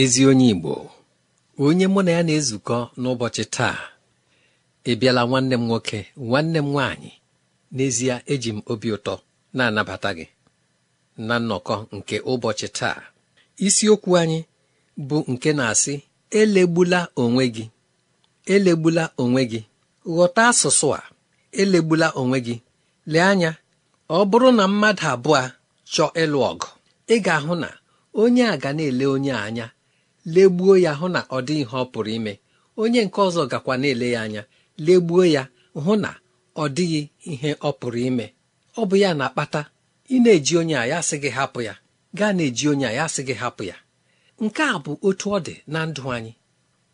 Ezi onye Igbo onye mụ na ya na-ezukọ n'ụbọchị taa ị bịala nwanne m nwoke nwanne m nwaanyị n'ezie eji m obi ụtọ na-anabata gị na nnọkọ nke ụbọchị taa. Isiokwu anyị bụ nke na-asị elegbula onwe gị elegbula onwe gị ghọta asụsụ a elegbula onwe gị lee anya ọ bụrụ na mmadụ abụọ chọọ ịlụ ọgụ ị ga-ahụ na onye a ga na-ele onye anya legbuo ya hụ na ọ dị ihe ọ pụrụ ime. Onye nke ọzọ gakwa na-ele ya anya legbuo ya hụ na ọ dịghị ihe ọ pụrụ ime. Ọ bụ ya na-akpata ị na-eji onye a ya sị gị hapụ ya. Gaa na-eji onye a ya sị gị hapụ ya. Nke a bụ otu ọ dị na ndụ anyị.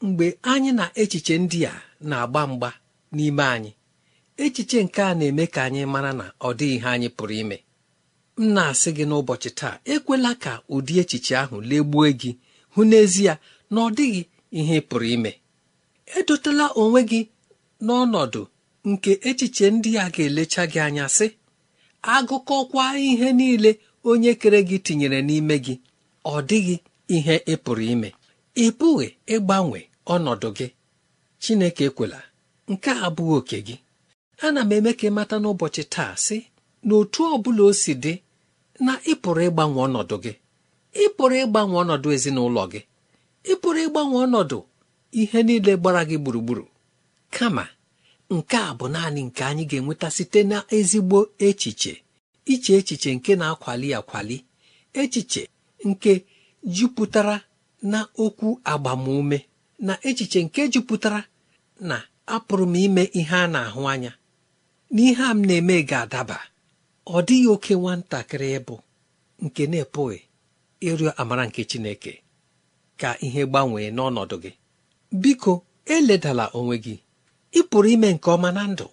Mgbe anyị na echiche ndị a na-agba mgba n'ime anyị echiche nke a na-eme ka anyị mara na ọ dịghị ihe anyị pụrụ ime. M na-asị gị n'ụbọchị taa ekwela ka ụdị echiche ahụ legbuo gị hụ n'ezie na ọ dịghị ihe pụrụ ime. Edotela onwe gị n'ọnọdụ nke echiche ndị a ga-elecha gị anya sị agụkọkwa ihe niile onye kere gị tinyere n'ime gị ọ dịghị ihe ị pụrụ ime. Ị pụghị ịgbanwe ọnọdụ gị. Chineke ekwela nke a abụghị oke gị. Ana m eme ka ị mata n'ụbọchị taa sị na otu ọ bụla o si dị na ị pụrụ ịgbanwe ọnọdụ gị. Ị pụrụ ịgbanwe ọnọdụ ezinụlọ gị. Ị pụrụ ịgbanwe ọnọdụ ihe niile gbara gị gburugburu. Kama nke a bụ naanị nke anyị ga-enweta site na ezigbo echiche. Iche echiche nke na-akwali akwali. Echiche nke jupụtara na okwu agbamume. Na echiche nke jupụtara na apụrụ m ime ihe a na-ahụ anya. N'ihe a m na-eme ga-adaba. Ọ dịghị oke nwatakịrị ịbụ nke na-epụghị ịrịọ amara nke Chineke ka ihe gbanwee n'ọnọdụ gị. Biko eledala onwe gị. Ị pụrụ ime nke ọma na ndụ.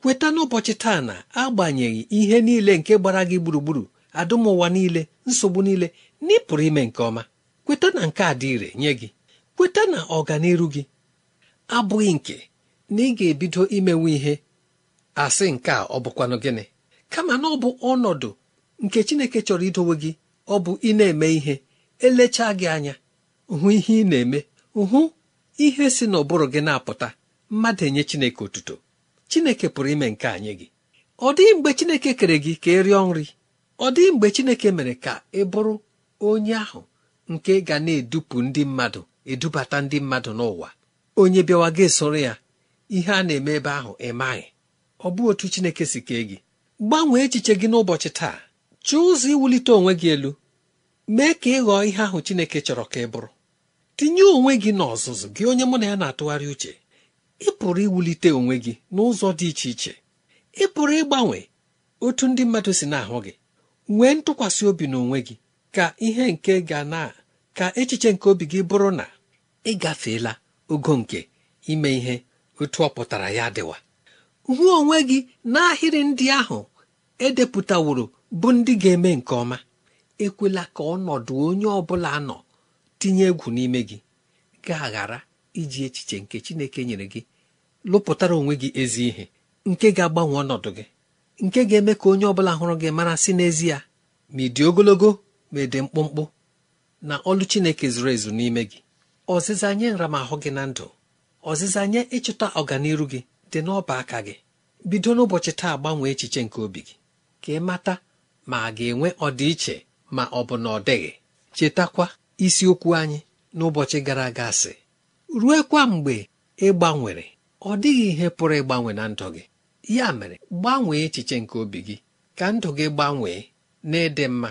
Kweta n'ụbọchị taa na agbanyeghị ihe niile nke gbara gị gburugburu adụmụwa niile nsogbu niile na ị pụrụ ime nke ọma. Kweta na nke a dị ire nye gị. Kweta na ọganiru gị. Abụghị nke na ị ga-ebido imewe ihe. Asị nke a ọ bụkwanụ gịnị? Kama na ọ bụ ọnọdụ nke Chineke chọrọ idowe gị ọ bụ ị na-eme ihe. Elechaa gị anya. Hụ ihe ị na-eme. Hụ ihe si n'ụbụrụ gị na-apụta. Mmadụ enye Chineke otuto. Chineke pụrụ ime nke anyị gị. Ọ dịghị mgbe Chineke kere gị ka ị rịọ nri. Ọ dịghị mgbe Chineke mere ka ị bụrụ onye ahụ nke ga na-edupụ ndị mmadụ edubata ndị mmadụ n'ụwa. Onye bịawa gị soro ya ihe a na-eme ebe ahụ ịmaghị ọ bụ otu Chineke si kee gị. Gbanwee echiche gị n'ụbọchị taa. Chọọ ụzọ iwulite onwe gị elu. Mee ka ị ghọọ ihe ahụ Chineke chọrọ ka ị bụrụ. Tinye onwe gị n'ọzụzụ gị onye mụ na ya na-atụgharị uche. Ị pụrụ iwulite onwe gị n'ụzọ dị iche iche. Ị pụrụ ịgbanwe otu ndị mmadụ si na-ahụ gị. Nwee ntụkwasị obi n'onwe gị ka ihe nke ga na ka echiche nke obi gị bụrụ na ị gafeela ogo nke ime ihe otu ọ pụtara ya dịwa. Hụ onwe gị n'ahịrị ndị ahụ edepụtaworo bụ ndị ga-eme nke ọma ekwela ka ọnọdụ onye ọ bụla nọ tinye egwu n'ime gị ga-aghara iji echiche nke Chineke nyere gị lụpụtara onwe gị ezi ihe nke ga-agbanwe ọnọdụ gị nke ga-eme ka onye ọbụla hụrụ gị mara si n'ezie ma ị dị ogologo ma ị dị mkpụmkpụ na ọlụ Chineke zuru ezu n'ime gị. Ọzịza nye nramahụ gị na ndụ ọzịza nye ịchụta ọganiru gị dị n'ọba aka gị. Bido n'ụbọchị taa gbanwee echiche nke obi gị ka ị mata ma a ga-enwe ọdịiche ma ọ bụ na ọ dịghị. Chetakwa isiokwu anyị n'ụbọchị gara aga sị ruekwa mgbe ị gbanwere ọ dịghị ihe pụrụ ịgbanwe na ndụ gị. Ya mere gbanwee echiche nke obi gị ka ndụ gị gbanwee na ịdị mma.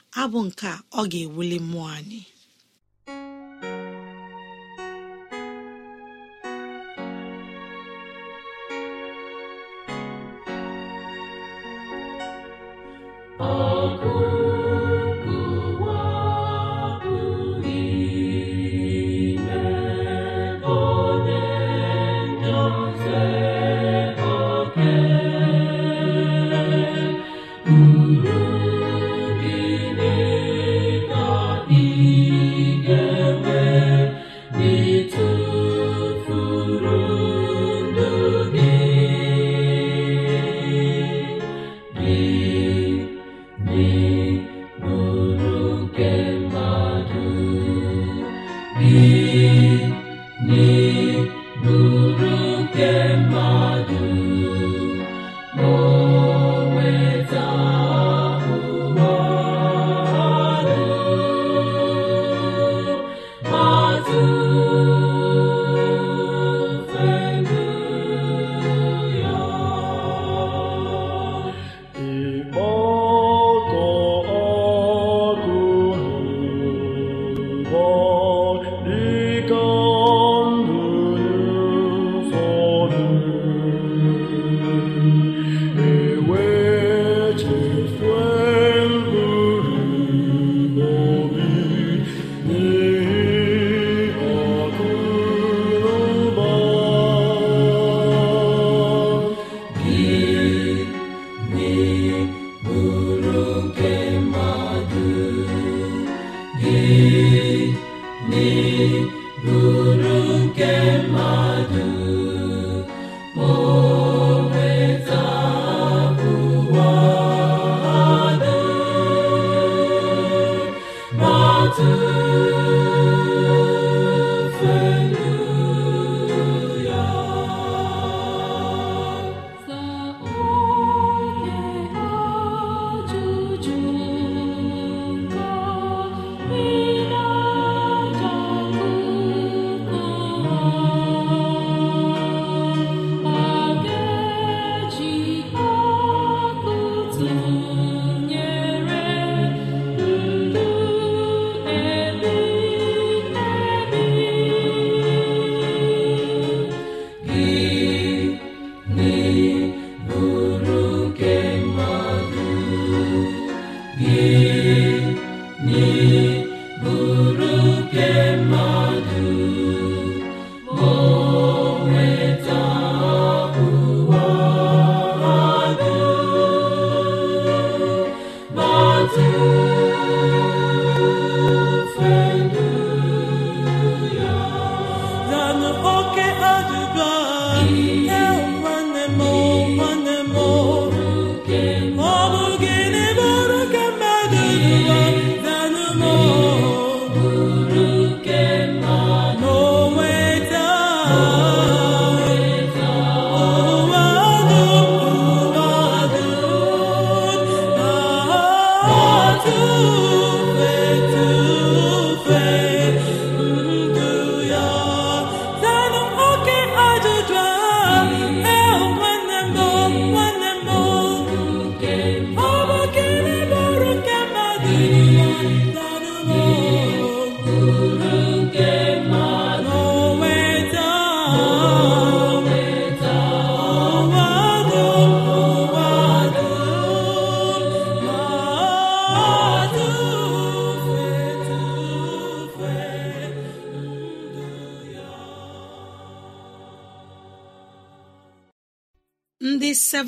abụ nke a ọ ga-ewuli mmụọ anyị. Ọ to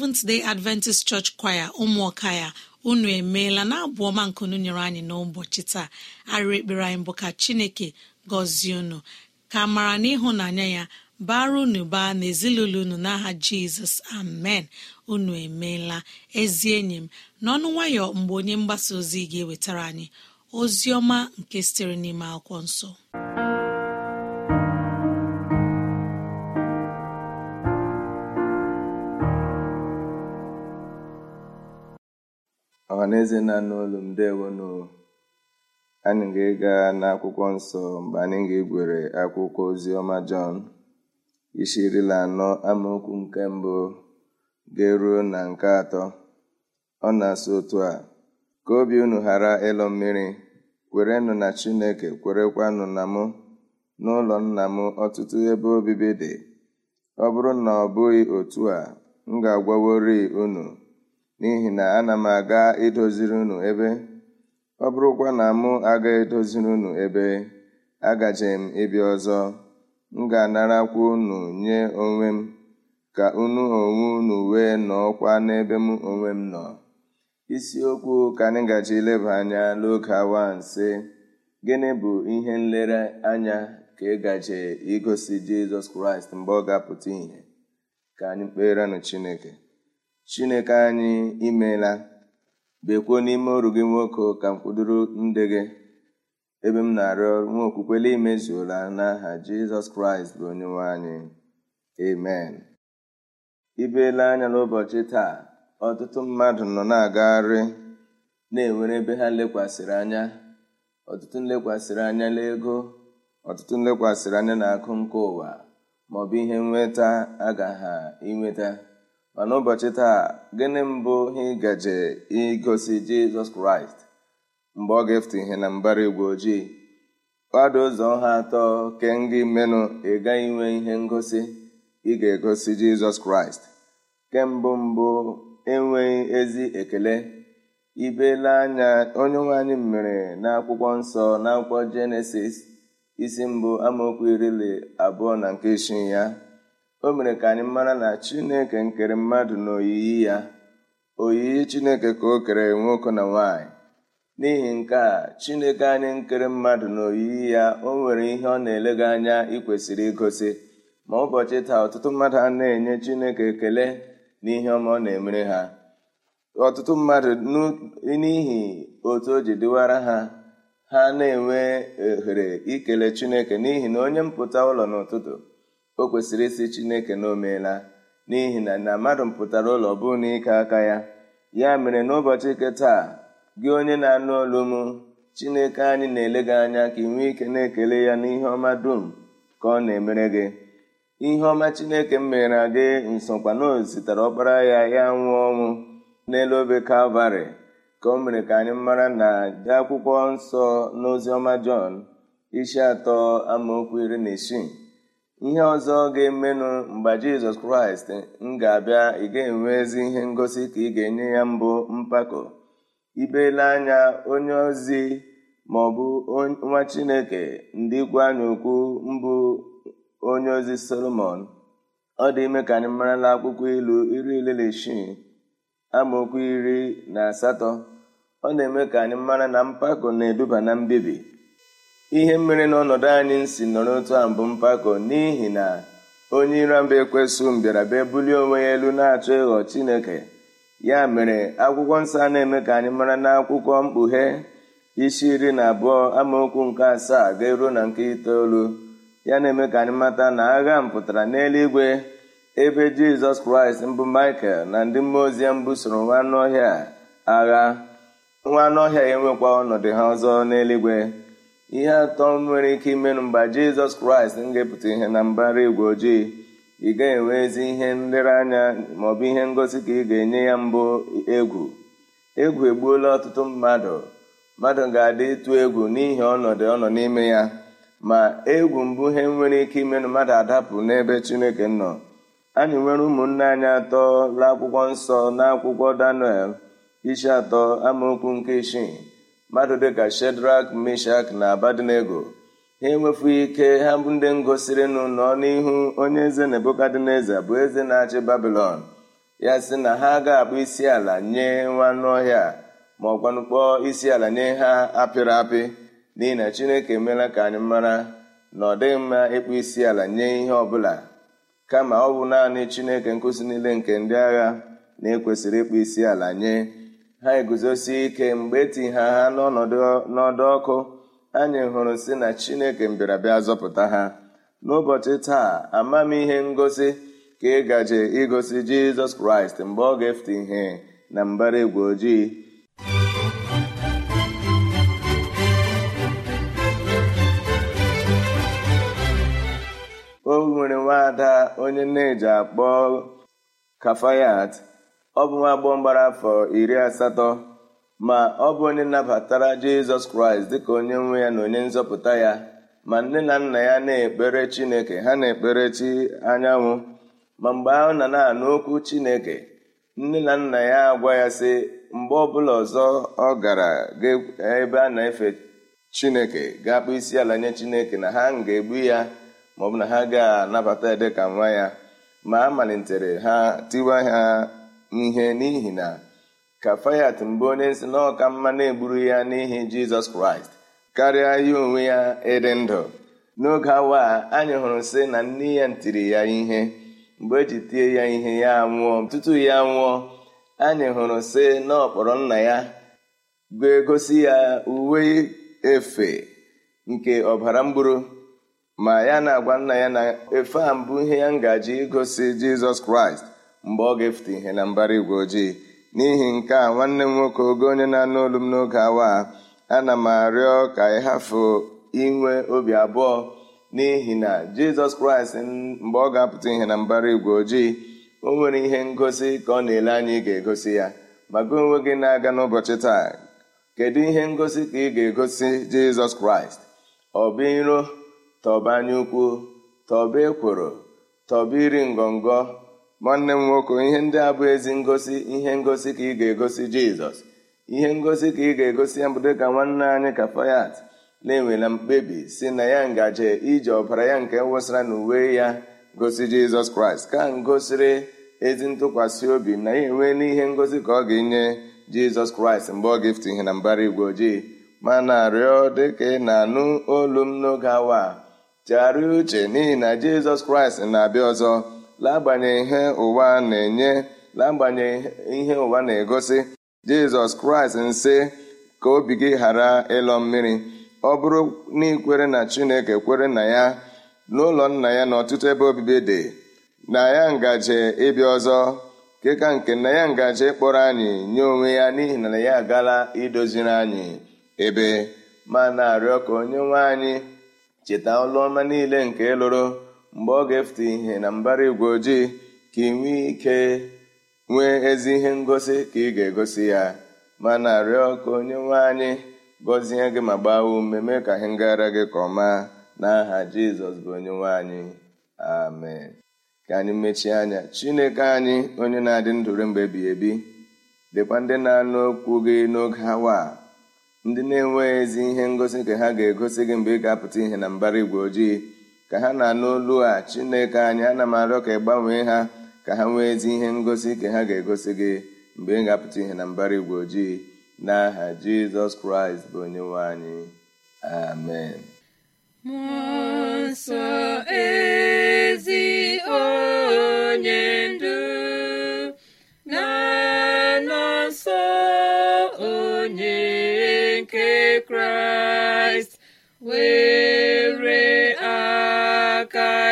seventh day adventist church choir ụmụọka ya unu emeela na abụ ọma nkunu nyere anyị n'ụbọchị taa. Arịrị ekpere anyị bụ ka chineke gọzie unu ka mara n'ịhụnanya ya bara unu baa n'ezinụlọ unu n'aha jizọs. Amen. Unu emeela. Ezi enyi m n'ọnụ nwayọ mgbe onye mgbasa ozi ga-ewetara anyị ozi ọma nke sitere n'ime akwụkwọ nsọ. Ọhaneze na n'olu m dewonu anyị ga-ịga n'akwụkwọ nsọ mgbe anyị ga-egwere akwụkwọ oziọma jọn. Isi iri anọ amaokwu nke mbụ ga-eruo na nke atọ. Ọ na-asụ otu a ka obi unu ghara ịlọ mmiri kwerenụ na chineke kwerekwanụ na mụ. N'ụlọ nna m ọtụtụ ebe obibi dị. Ọ bụrụ na ọ bụghị otu a m ga-agwawori unu. N'ihi na ana m aga idoziri unu ebe. Ọ bụrụkwa na mụ aga edoziri unu ebe agaje m ịbịa ọzọ. M ga-anarakwa unu nye onwe m ka unu onwe unu wee nọọkwa n'ebe m onwe m nọ. Isiokwu ka anyị gaji ileba anya n'oge awa nse gịnị bụ ihe nlere anya ka ị gaje igosi jizọs kraịst mgbe ọ ga-apụta ìhè? Ka anyị kperenụ chineke. Chineke anyị imeela bekwuo n'ime oru gị nwoke ka m kwudoro ndị gị ebe m na-arịọ nwa okwukwele imezuola n'aha jizọs kraịst bụ onye nwe anyị. Amen. Ibeela anya n'ụbọchị taa ọtụtụ mmadụ nọ na-agagharị na-enwere ebe ha lekwasịrị anya ọtụtụ nlekwasịrị anya n'ego ọtụtụ nlekwasịrị anya na akụ nke ụwa maọbụ ihe nweta agaghị inweta. Ma n'ụbọchị taa gịnị mbụ ihe gaje igosi jizọs kraịst? Mgbe ọ ga-efute ihe na mbara igwe ojii kwado ụzọ ha atọ ke ngị menụ ị gaghị inwe ihe ngosi ị ga-egosi jizọs kraịst. Kembụ mbụ enweghị ezi ekele. Ibela anya onye nwe anyị mere n'akwụkwọ nsọ n'akwụkwọ jenesis isi mbụ amaokwu iri abụọ na nke isii ya. O mere ka anyị mara na chineke nkere mmadụ n'oyiyi ya. Oyiyi chineke ka o kere nwoke na nwanyị n'ihi nke a chineke anyị nkere mmadụ n'oyiyi ya. O nwere ihe ọ na-elega anya ikwesịrị igosi. Ma ụbọchị taa ọtụtụ mmadụ a na-enye chineke ekele n'ihe ọma ọ na-emere ha. Ọtụtụ mmadụ n'ihi otu o ji dịwara ha ha na-enwe ohere ikele chineke n'ihi na onye mpụta ụlọ n'ụtụtụ o kwesịrị isi chineke na omeela n'ihi na na mmadụ mpụtara ụlọ bụ n'ike aka ya. Ya mere n'ụbọchị nke taa gị onye na-anụ olu m chineke anyị na-ele gị anya ka ị nwee ike na-ekele ya n'ihe ọma dum ka ọ na-emere gị. Ihe ọma chineke m mere gị nsokwa na zitere ọkpara ya ya nwụọ ọnwụ n'elu obe kalvarị ka o mere ka anyị mara na akwụkwọ nsọ n'oziọma jọn isi atọ amaokwu iri na isii. Ihe ọzọ ga-emenụ mgbe jizọs kraịst m ga-abịa ị ga-enwe ezi ihe ngosi ka ị ga-enye ya mbụ mpako. Ibele anya onye ozi ma ọ bụ nwa chineke ndị ikwu anya okwu mbụ onye ozi solomon. Ọ dị ime ka anyị marala akwụkwọ ilu iri ile na isii amaokwu iri na asatọ. Ọ na-eme ka anyị mara na mpako na-eduba na mbibi. Ihe mere n'ọnọdụ anyị si nọrọ otu a mbụ mpako n'ihi na onye iramba ekwesụ mbịara bịa bulie onwe ya elu na-achọ ịghọ chineke. Ya mere akwụkwọ nsọ na-eme ka anyị mara na akwụkwọ mkpughe isi iri na abụọ amaokwu nke asaa ga-eruo na nke itoolu. Ya na-eme ka anyị mata na agha mpụtara n'eluigwe ebe jizọs kraịst mbụ michael na ndị mmụọ ozi mbụ soro nwa anụ ọhịa agha. Nwa anụ ọhịa enwekwa ọnọdụ ha ọzọ n'eluigwe. Ihe atọ nwere ike imenụ mgbe jizọs kraịst ga-epụta ihe na mbara igwe ojii. Ị ga-enwe ezi ihe nlereanya maọbụ ihe ngosi ka ị ga-enye ya mbụ egwu. Egwu egbuola ọtụtụ mmadụ. Mmadụ ga-adị ịtụ egwu n'ihi ọnọdụ ọ nọ n'ime ya. Ma egwu mbụ ihe nwere ike imenụ mmadụ adapụ n'ebe chineke nọ. Anyị nwere ụmụnne anyị atọ akwụkwọ nsọ n'akwụkwọ daniel isi atọ amaokwu nke isii. Mmadụ dịka shedrak mishak na abadnego ha enwefughị ike ha bụ ndị ngosirinụ nọ n'ihu onye eze nebukadneza bụ eze na-achị babilon ya sị na ha ga-akpụ isi ala nye nwanụ ọhịa ma ọkwanụ kpọọ isi ala nye ha apịrị apị. N'ihi na chineke emeela ka anyị mara na ọ dịghị mma ịkpụ isi ala nye ihe ọbụla kama ọ bụ naanị chineke nkụzi niile nke ndị agha na-ekwesịrị ịkpụ isi ala nye ha eguzosi ike mgbe eti ha ha n'ọdụ ọkụ. Anyị hụrụ si na chineke mbịarabịa zọpụta ha. N'ụbọchị taa amamihe ngosi ka ị gaje igosi jizọs kraịst mgbe ọ ga-efute ihe na mbara igwe ojii. O nwere nwaada onye nneji akpọ kafayat. Ọ bụ nwa agbọghọ gbara afọ iri asatọ ma ọ bụ onye nabatara jizọs kraịst dịka onye nwe ya na onye nzọpụta ya ma nne na nna ya na-ekpere chineke ha na-ekpere chi anyanwụ. Ma mgbe ahụ na na-anụ okwu chineke nne na nna ya agwa ya sị mgbe ọbụla ọzọ ọ gara ebe a na-efe chineke ga-akpụ isi ala nye chineke na ha ga-egbu ya maọbụ na ha ga-anabata ya dịka nwa ya. Ma a malitere ha tiwa ha ihe n'ihi na kafayat mbụ onye nsị na ọka mma na-egburu ya n'ihi jizọs kraịst karịa ya onwe ya ịdị ndụ. N'oge awa anyị hụrụ sị na nne ya tiri ya ihe mgbe eji tie ya ihe ya nwụọ tutu ya nwụọ anyị hụrụ sị na ọkpọrọ nna ya ga-egosi ya uwe efe nke ọbara mgburu ma ya na-agwa nna ya na efe a mbụ ihe ya ngaji igosi jizọs kraịst. Mgbe ọ ga-efute ihe na mbara igwe ojii. N'ihi nke a nwanne m nwoke ogo onye na-anụ olu m n'oge awa ana m arịọ ka ị hafụ inwe obi abụọ. N'ihi na jizọs kraịst mgbe ọ ga-apụta ihe na mbara igwe ojii o nwere ihe ngosi ka ọ na-ele anya ị ga-egosi ya. Ma gị onwe gị na-aga n'ụbọchị taa kedu ihe ngosi ka ị ga-egosi jizọs kraịst? Ọ bụ iro tọba anya ukwu tọba ekworo tọba iri ngọngọ nwanne m nwoke ihe ndị a bụ ezi ngosi ihe ngosi ka ị ga-egosi jizọs. Ihe ngosi ka ị ga-egosi ya bụ dịka nwanne anyị kafayat na-enwela mkpebi si na ya ngaje iji ọbara ya nke wụsara na uwe ya gosi jizọs kraịst. Ka ngosiri ezi ntụkwasị obi na ya enwe n'ihe ngosi ka ọ ga-enye jizọs kraịst mgbe ọ ga-efute ihe na mbara igwe ojii. Ma na-arịọ dịka ị na-anụ olu m n'oge awa chegharịa uche n'ihi na jizọs kraịst na-abịa ọzọ. Lagbanyeghị ihe ụwa na-enye lagbanyeghị ihe ụwa na-egosi jizọs kraịst nsị ka obi gị ghara ịlọ mmiri. Ọ bụrụ na ikwere na chineke kwere na ya n'ụlọ nna ya na ọtụtụ ebe obibi dị na ya ngaje ịbịa ọzọ keka nke na ya ngaje ịkpọrọ anyị nye onwe ya n'ihi na ya agala idoziri anyị ebe. Ma na-arịọ ka onye nwe anyị cheta ọlụ ọma niile nke lụrụ mgbe ọ ga-efute ihe na mbara igwe ojii ka ị nwee ike nwee ezi ihe ngosi ka ị ga-egosi ya. Ma na-arịọ ka onye nwe anyị gọzie gị ma gbaa ume mee ka ihe ngara gị ka ọma. N'aha jizọs bụ onye nwe anyị. Amen. Ka anyị mechie anya. Chineke anyị onye na-adị ndụrụ mgbe ebighị ebi dịkwa ndị na-anụ okwu gị n'oge awa ndị na-enweghị ezi ihe ngosi ka ha ga-egosi gị mgbe ị ga-apụta ihe na mbara igwe ojii. Ka ha na-anụ a chineke anyị ana m arịọ ka ị gbanwee ha ka ha nwee ezi ihe ngosi ka ha ga-egosi gị mgbe ị ga-apụta ihe na mbara igwe ojii. N'aha jizọs kraịst bụ onye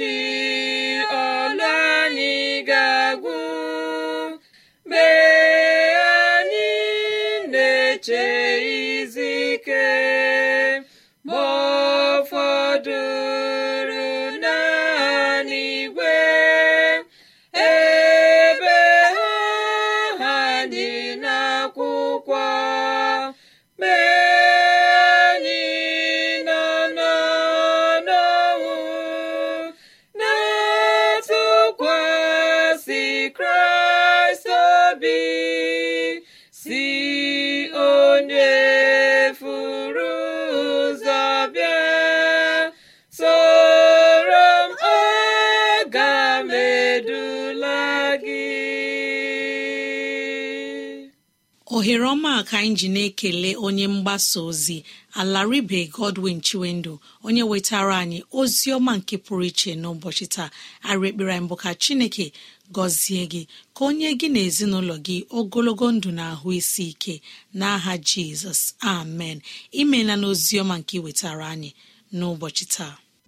amen ohere ọma ka anyị ji na-ekele onye mgbasa ozi alaribe godwin chiwendu onye wetara anyị ozi ọma nke pụrụ iche n'ụbọchị taa. Arị ekpere anyị bụ ka chineke gọzie gị ka onye gị na ezinụlọ gị ogologo ndụ na ahụ isi ike. N'aha jizọs amen. Imela n'ozi ọma nke iwetara anyị n'ụbọchị taa.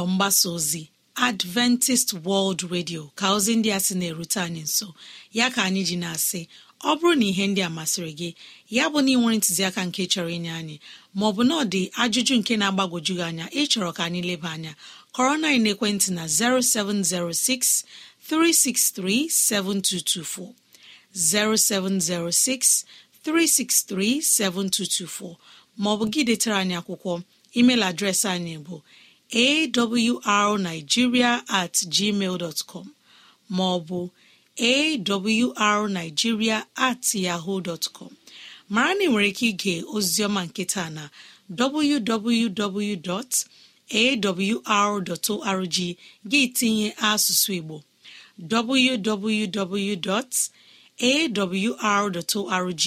na ọ bụ n'ụlọ mgbasa ozi adventist world radio ka ozi ndị a sị na-erute anyị nso. Ya ka anyị ji na-asị ọ bụrụ na ihe ndị a masịrị gị ya bụ na ị nwere ntụziaka nke chọrọ inye anyị maọbụ na ọ dị ajụjụ nke na-agbagwoju gị anya ịchọrọ ka anyị leba anya kọrọ na ekwentị na 0706 363 7224 0706 363 7224 maọbụ gị detara anyị akwụkwọ email adreesị anyị bụ awrnigeria at gmail dot com maọbụ awrnigeria at yahoo dot com. Mara na ị nwere ike ige ozioma nketa na www.awr.org gị tinye asụsụ Igbo. Www.awr.org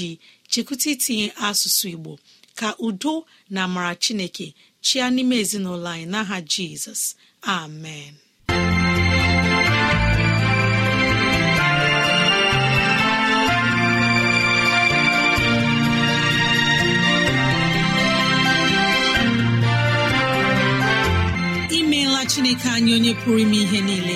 chekwụta itinye asụsụ Igbo ka udo na amara Chineke chia n'ime ezinụlọ anyị n'aha jizọs. Amen. Imeela chineke anyị onye pụrụ ime ihe niile.